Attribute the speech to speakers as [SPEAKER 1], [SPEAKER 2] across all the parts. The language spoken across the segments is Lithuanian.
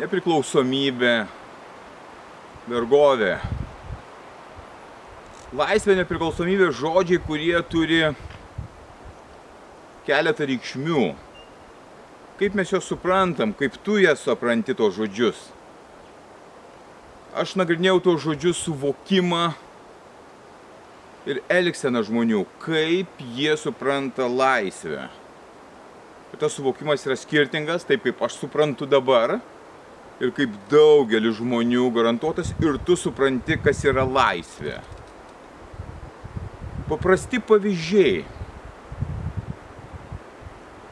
[SPEAKER 1] nepriklausomybė, vergovė. Laisvė, nepriklausomybė žodžiai, kurie turi keletą reikšmių. Kaip mes juos suprantam, kaip tu jas supranti tos žodžius. Aš nagrinėjau tos žodžius suvokimą ir elgseną žmonių, kaip jie supranta laisvę. Ir tas suvokimas yra skirtingas, taip kaip aš suprantu dabar ir kaip daugelis žmonių garantuotas ir tu supranti, kas yra laisvė. Paprasti pavyzdžiai.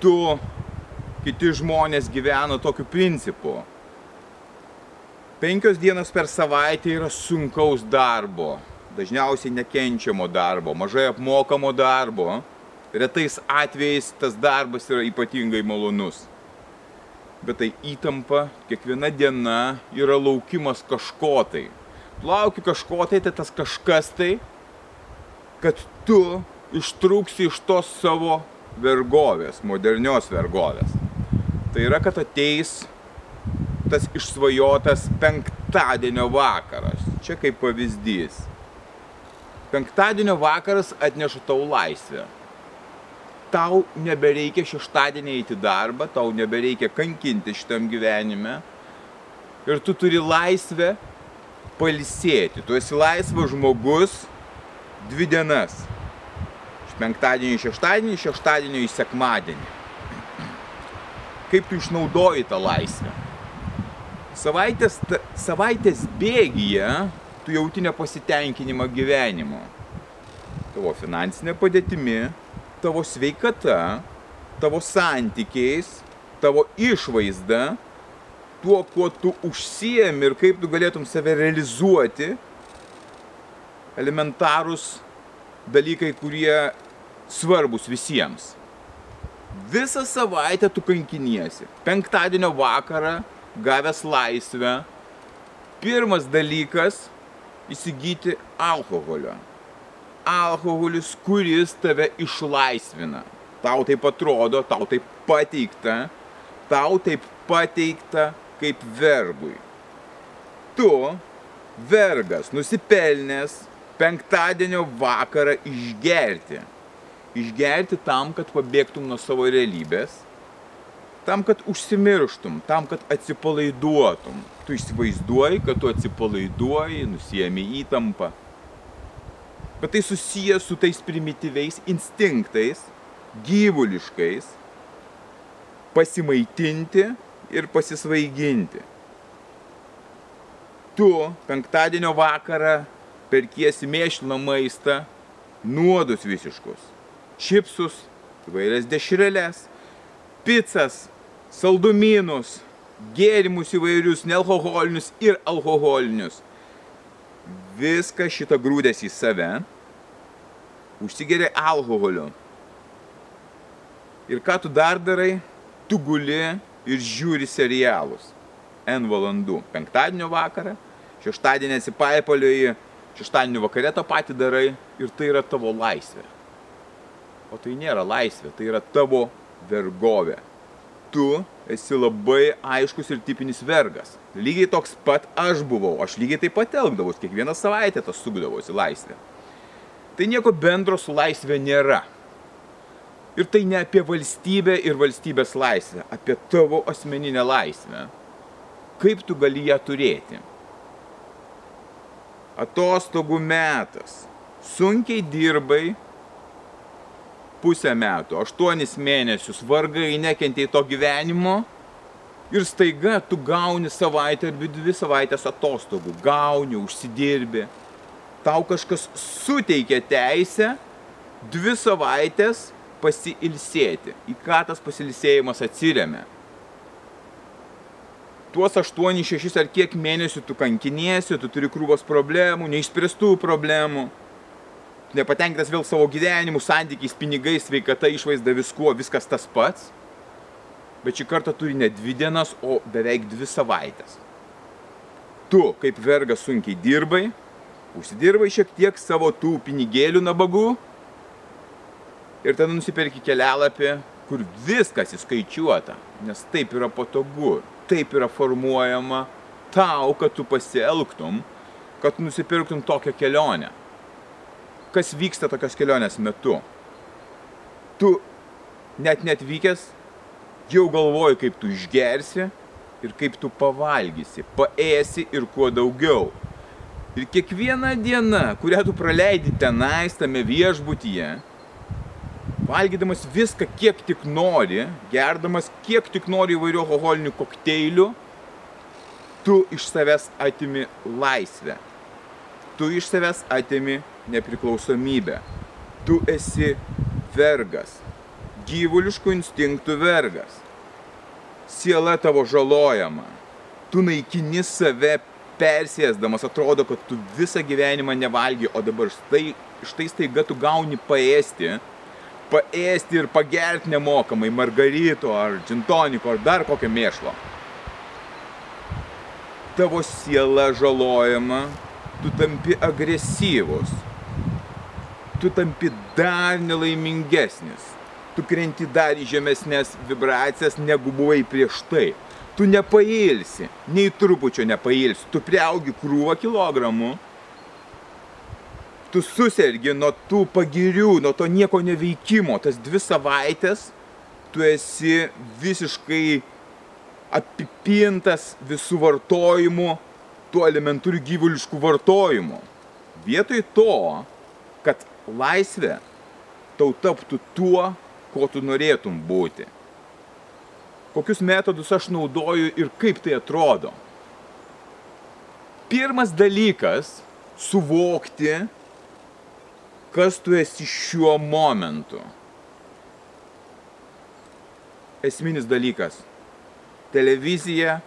[SPEAKER 1] Tu, kiti žmonės gyvena tokiu principu. Penkios dienos per savaitę yra sunkaus darbo, dažniausiai nekenčiamo darbo, mažai apmokamo darbo. Retais atvejais tas darbas yra ypatingai malonus bet tai įtampa, kiekviena diena yra laukimas kažko tai. Lauki kažko tai, tai tas kažkas tai, kad tu ištrūksi iš tos savo vergovės, modernios vergovės. Tai yra, kad ateis tas išsvajotas penktadienio vakaras. Čia kaip pavyzdys. Penktadienio vakaras atneša tau laisvę tau nebereikia šeštadienį eiti darbą, tau nebereikia kankinti šitam gyvenime ir tu turi laisvę palisėti. Tu esi laisvas žmogus dvi dienas. Iš penktadienio į šeštadienį, iš šeštadienio į sekmadienį. Kaip tu išnaudoji tą laisvę? Savaitės, savaitės bėgyje tu jauti nepasitenkinimą gyvenimu. Tavo finansinė padėtimi, tavo sveikata, tavo santykiais, tavo išvaizda, tuo, kuo tu užsiemi ir kaip tu galėtum save realizuoti, elementarūs dalykai, kurie svarbus visiems. Visą savaitę tu kankiniesi. Penktadienio vakarą, gavęs laisvę, pirmas dalykas - įsigyti alkoholio alkoholis, kuris tave išlaisvina. Tau taip atrodo, tau taip pateikta, tau taip pateikta kaip vergui. Tu, vergas, nusipelnęs penktadienio vakarą išgerti. Išgerti tam, kad pabėgtum nuo savo realybės, tam, kad užsimirštum, tam, kad atsipalaiduotum. Tu įsivaizduoji, kad tu atsipalaiduoji, nusijami įtampą bet tai susijęs su tais primityviais instinktais, gyvuliškais, pasimaitinti ir pasisvaiginti. Tu penktadienio vakarą perkiesi mėšliną maistą, nuodus visiškus, čipsus, įvairias dešrelės, pizzas, saldumynus, gėrimus įvairius, nealkoholinius ir alkoholinius viską šitą grūdęs į save, užsigeria alkoholio. Ir ką tu dar darai? Tu guli ir žiūri serialus. N valandų. Penktadienio vakarą, šeštadienį esi paipalioji, šeštadienio vakare tą patį darai ir tai yra tavo laisvė. O tai nėra laisvė, tai yra tavo vergovė. Tu esi labai aiškus ir tipinis vergas. Lygiai toks pat aš buvau, aš lygiai taip pat elgdavus, kiekvieną savaitę tas sukdavosi laisvė. Tai nieko bendro su laisvė nėra. Ir tai ne apie valstybę ir valstybės laisvę, apie tavo asmeninę laisvę. Kaip tu gali ją turėti? Atostogų metas. Sunkiai dirbai, pusę metų, aštuonis mėnesius, vargai nekentėjai to gyvenimo ir staiga tu gauni savaitę ar dvi savaitės atostogų, gauni, užsidirbi. Tau kažkas suteikia teisę dvi savaitės pasilsėti. Į ką tas pasilsėjimas atsiriamė? tuos 8, 6 ar kiek mėnesių tu kankiniesi, tu turi krūvos problemų, neišspręstų problemų, nepatenkintas vėl savo gyvenimu, santykiais, pinigais, sveikata, išvaizda, viskuo, viskas tas pats. Bet šį kartą turi ne dvi dienas, o beveik dvi savaitės. Tu, kaip vergas, sunkiai dirbai, užsidirbai šiek tiek savo tų pinigėlių nabagų ir tada nusiperki kelialapį, kur viskas įskaičiuota, nes taip yra patogu, taip yra formuojama tau, kad tu pasielgtum, kad nusipirktum tokią kelionę kas vyksta tokios kelionės metu. Tu net netvykęs jau galvoji, kaip tu išgersi ir kaip tu pavalgysi, paėsi ir kuo daugiau. Ir kiekviena diena, kurią tu praleidi tenais, tame viešbutyje, valgydamas viską, kiek tik nori, gerdamas kiek tik nori įvairių alkoholinių kokteilių, tu iš savęs atimi laisvę. Tu iš savęs atimi nepriklausomybę. Tu esi vergas, gyvuliškų instinktų vergas. Siela tavo žalojama. Tu naikini save persėsdamas, atrodo, kad tu visą gyvenimą nevalgy, o dabar štai, štai staiga tu gauni paėsti, paėsti ir pagerti nemokamai margarito ar džintoniko ar dar kokio mėšlo. Tavo siela žalojama, tu tampi agresyvus, tu tampi dar nelaimingesnis. Tu krenti dar į žemesnės vibracijas, negu buvai prieš tai. Tu nepailsi, nei trupučio nepailsi. Tu priaugi krūvą kilogramų. Tu susirgi nuo tų pagirių, nuo to nieko neveikimo. Tas dvi savaitės tu esi visiškai apipintas visų vartojimų, tų elementarių gyvuliškų vartojimų. Vietoj to, kad laisvė tau taptų tuo, ko tu norėtum būti. Kokius metodus aš naudoju ir kaip tai atrodo. Pirmas dalykas - suvokti, kas tu esi šiuo momentu. Esminis dalykas - televizija,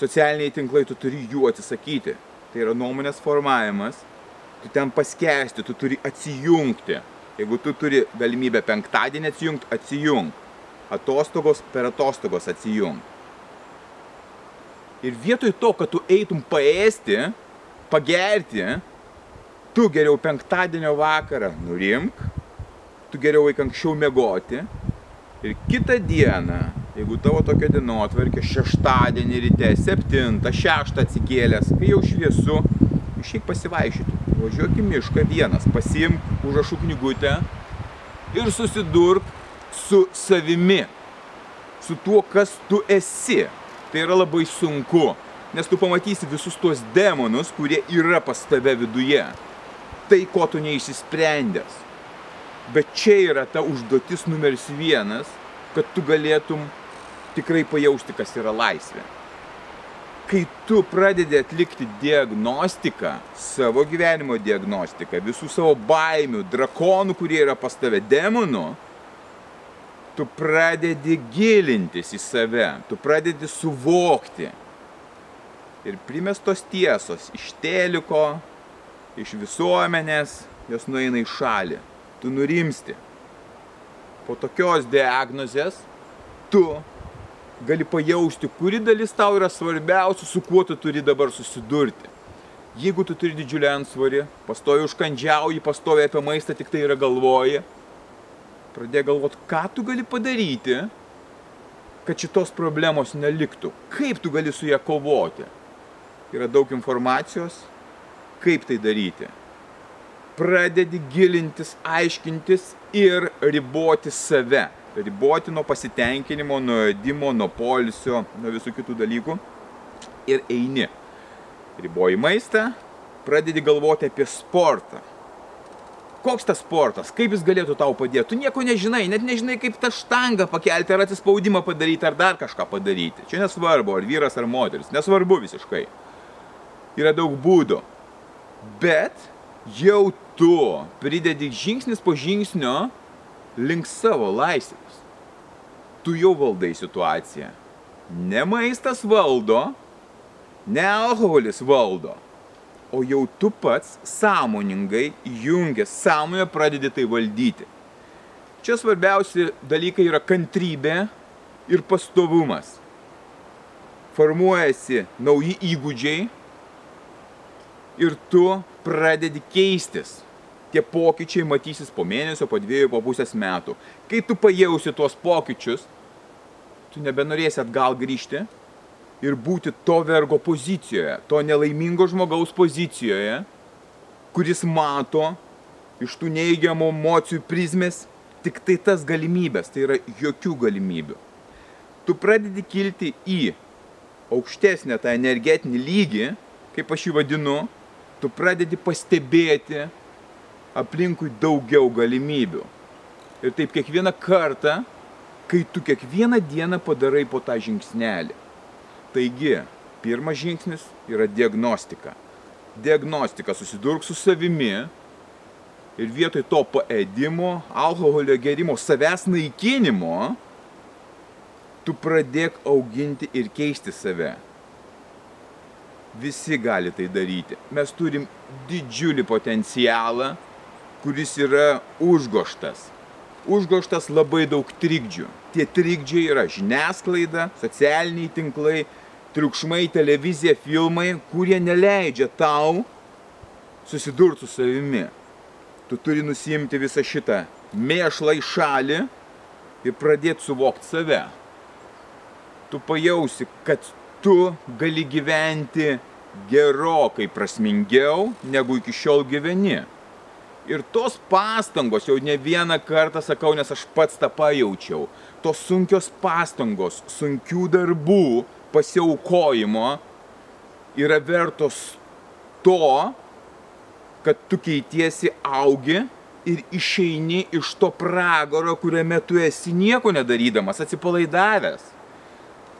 [SPEAKER 1] socialiniai tinklai, tu turi jų atsisakyti. Tai yra nuomonės formavimas tu ten paskesti, tu turi atsijungti. Jeigu tu turi galimybę penktadienį atsijungti, atsijung. Atostogos per atostogos atsijung. Ir vietoj to, kad tu eitum paėsti, pagerti, tu geriau penktadienio vakarą nurimk, tu geriau eik anksčiau mėgoti ir kitą dieną, jeigu tavo tokia dienotvarkė, šeštadienį ryte, septintą, šeštą atsikėlęs, kai jau šviesu, išeik pasivaišyti važiuok į mišką vienas, pasiimk užrašų knygutę ir susidurk su savimi, su tuo, kas tu esi. Tai yra labai sunku, nes tu pamatysi visus tuos demonus, kurie yra pas tave viduje. Tai, ko tu neišsisprendęs. Bet čia yra ta užduotis numeris vienas, kad tu galėtum tikrai pajausti, kas yra laisvė kai tu pradedi atlikti diagnostiką, savo gyvenimo diagnostiką, visų savo baimių, drakonų, kurie yra pas tave, demonų, tu pradedi gilintis į save, tu pradedi suvokti. Ir primestos tiesos iš teliko, iš visuomenės, jos nueina į šalį. Tu nurimsti. Po tokios diagnozės tu gali pajausti, kuri dalis tau yra svarbiausia, su kuo tu turi dabar susidurti. Jeigu tu turi didžiulį ansvarį, pastovi užkandžiauji, pastovi apie maistą, tik tai yra galvoji, pradėk galvoti, ką tu gali padaryti, kad šitos problemos neliktų. Kaip tu gali su ją kovoti. Yra daug informacijos, kaip tai daryti. Pradedi gilintis, aiškintis ir riboti save riboti nuo pasitenkinimo, nuo ėdimo, nuo polisio, nuo visų kitų dalykų ir eini. Riboji maistą, pradedi galvoti apie sportą. Koks tas sportas, kaip jis galėtų tau padėti, tu nieko nežinai, net nežinai, kaip tą štangą pakelti, ar atsispaudimą padaryti, ar dar kažką padaryti. Čia nesvarbu, ar vyras, ar moteris, nesvarbu visiškai. Yra daug būdų. Bet jau tu pridedi žingsnis po žingsnio link savo laisvės tu jau valdai situaciją. Ne maistas valdo, ne alkoholis valdo, o jau tu pats sąmoningai jungia, sąmonę pradedi tai valdyti. Čia svarbiausi dalykai yra kantrybė ir pastovumas. Formuojasi nauji įgūdžiai ir tu pradedi keistis. Tie pokyčiai matysis po mėnesio, po dviejų, po pusės metų. Kai tu pajausi tuos pokyčius, tu nebenorėsi atgal grįžti ir būti to vergo pozicijoje, to nelaimingo žmogaus pozicijoje, kuris mato iš tų neįgiamų emocijų prizmės tik tai tas galimybės, tai yra jokių galimybių. Tu pradedi kilti į aukštesnę tą energetinį lygį, kaip aš jį vadinu, tu pradedi pastebėti aplinkui daugiau galimybių. Ir taip kiekvieną kartą kai tu kiekvieną dieną padarai po tą žingsnelį. Taigi, pirmas žingsnis yra diagnostika. Diagnostika susidurk su savimi ir vietoj to paėdimo, alkoholio gerimo, savęs naikinimo, tu pradėk auginti ir keisti save. Visi gali tai daryti. Mes turim didžiulį potencialą, kuris yra užgoštas užgoštas labai daug trikdžių. Tie trikdžiai yra žiniasklaida, socialiniai tinklai, triukšmai, televizija, filmai, kurie neleidžia tau susidurti su savimi. Tu turi nusimti visą šitą mėšlą į šalį ir pradėti suvokti save. Tu pajausi, kad tu gali gyventi gerokai prasmingiau, negu iki šiol gyveni. Ir tos pastangos, jau ne vieną kartą sakau, nes aš pats tą pajaučiau, tos sunkios pastangos, sunkių darbų, pasiaukojimo yra vertos to, kad tu keitiesi, augi ir išeini iš to pragaro, kuriame tu esi nieko nedarydamas, atsipalaidavęs,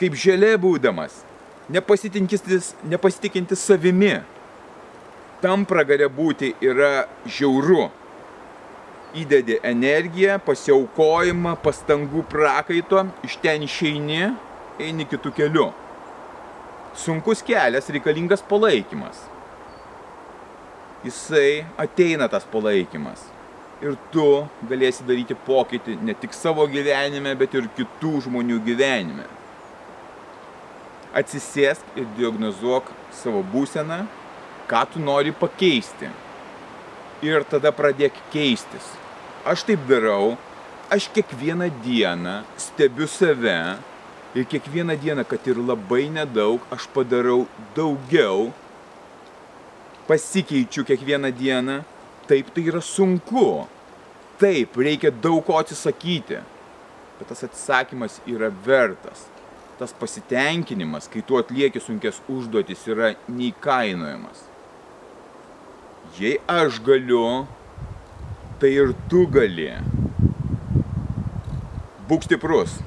[SPEAKER 1] kaip želė būdamas, nepasitikintis savimi tam pragare būti yra žiauru. Įdedi energiją, pasiaukojimą, pastangų prakaito, iš ten išeini, eini kitų kelių. Sunkus kelias, reikalingas palaikymas. Jisai ateina tas palaikymas. Ir tu galėsi daryti pokytį ne tik savo gyvenime, bet ir kitų žmonių gyvenime. Atsisėsk ir diagnozuok savo būseną ką tu nori pakeisti. Ir tada pradėk keistis. Aš taip darau, aš kiekvieną dieną stebiu save ir kiekvieną dieną, kad ir labai nedaug, aš padarau daugiau, pasikeičiu kiekvieną dieną, taip tai yra sunku. Taip, reikia daug ko atsisakyti, bet tas atsisakymas yra vertas. Tas pasitenkinimas, kai tu atlieki sunkes užduotis, yra neįkainojamas jei aš galiu, tai ir tu gali. Būk stiprus.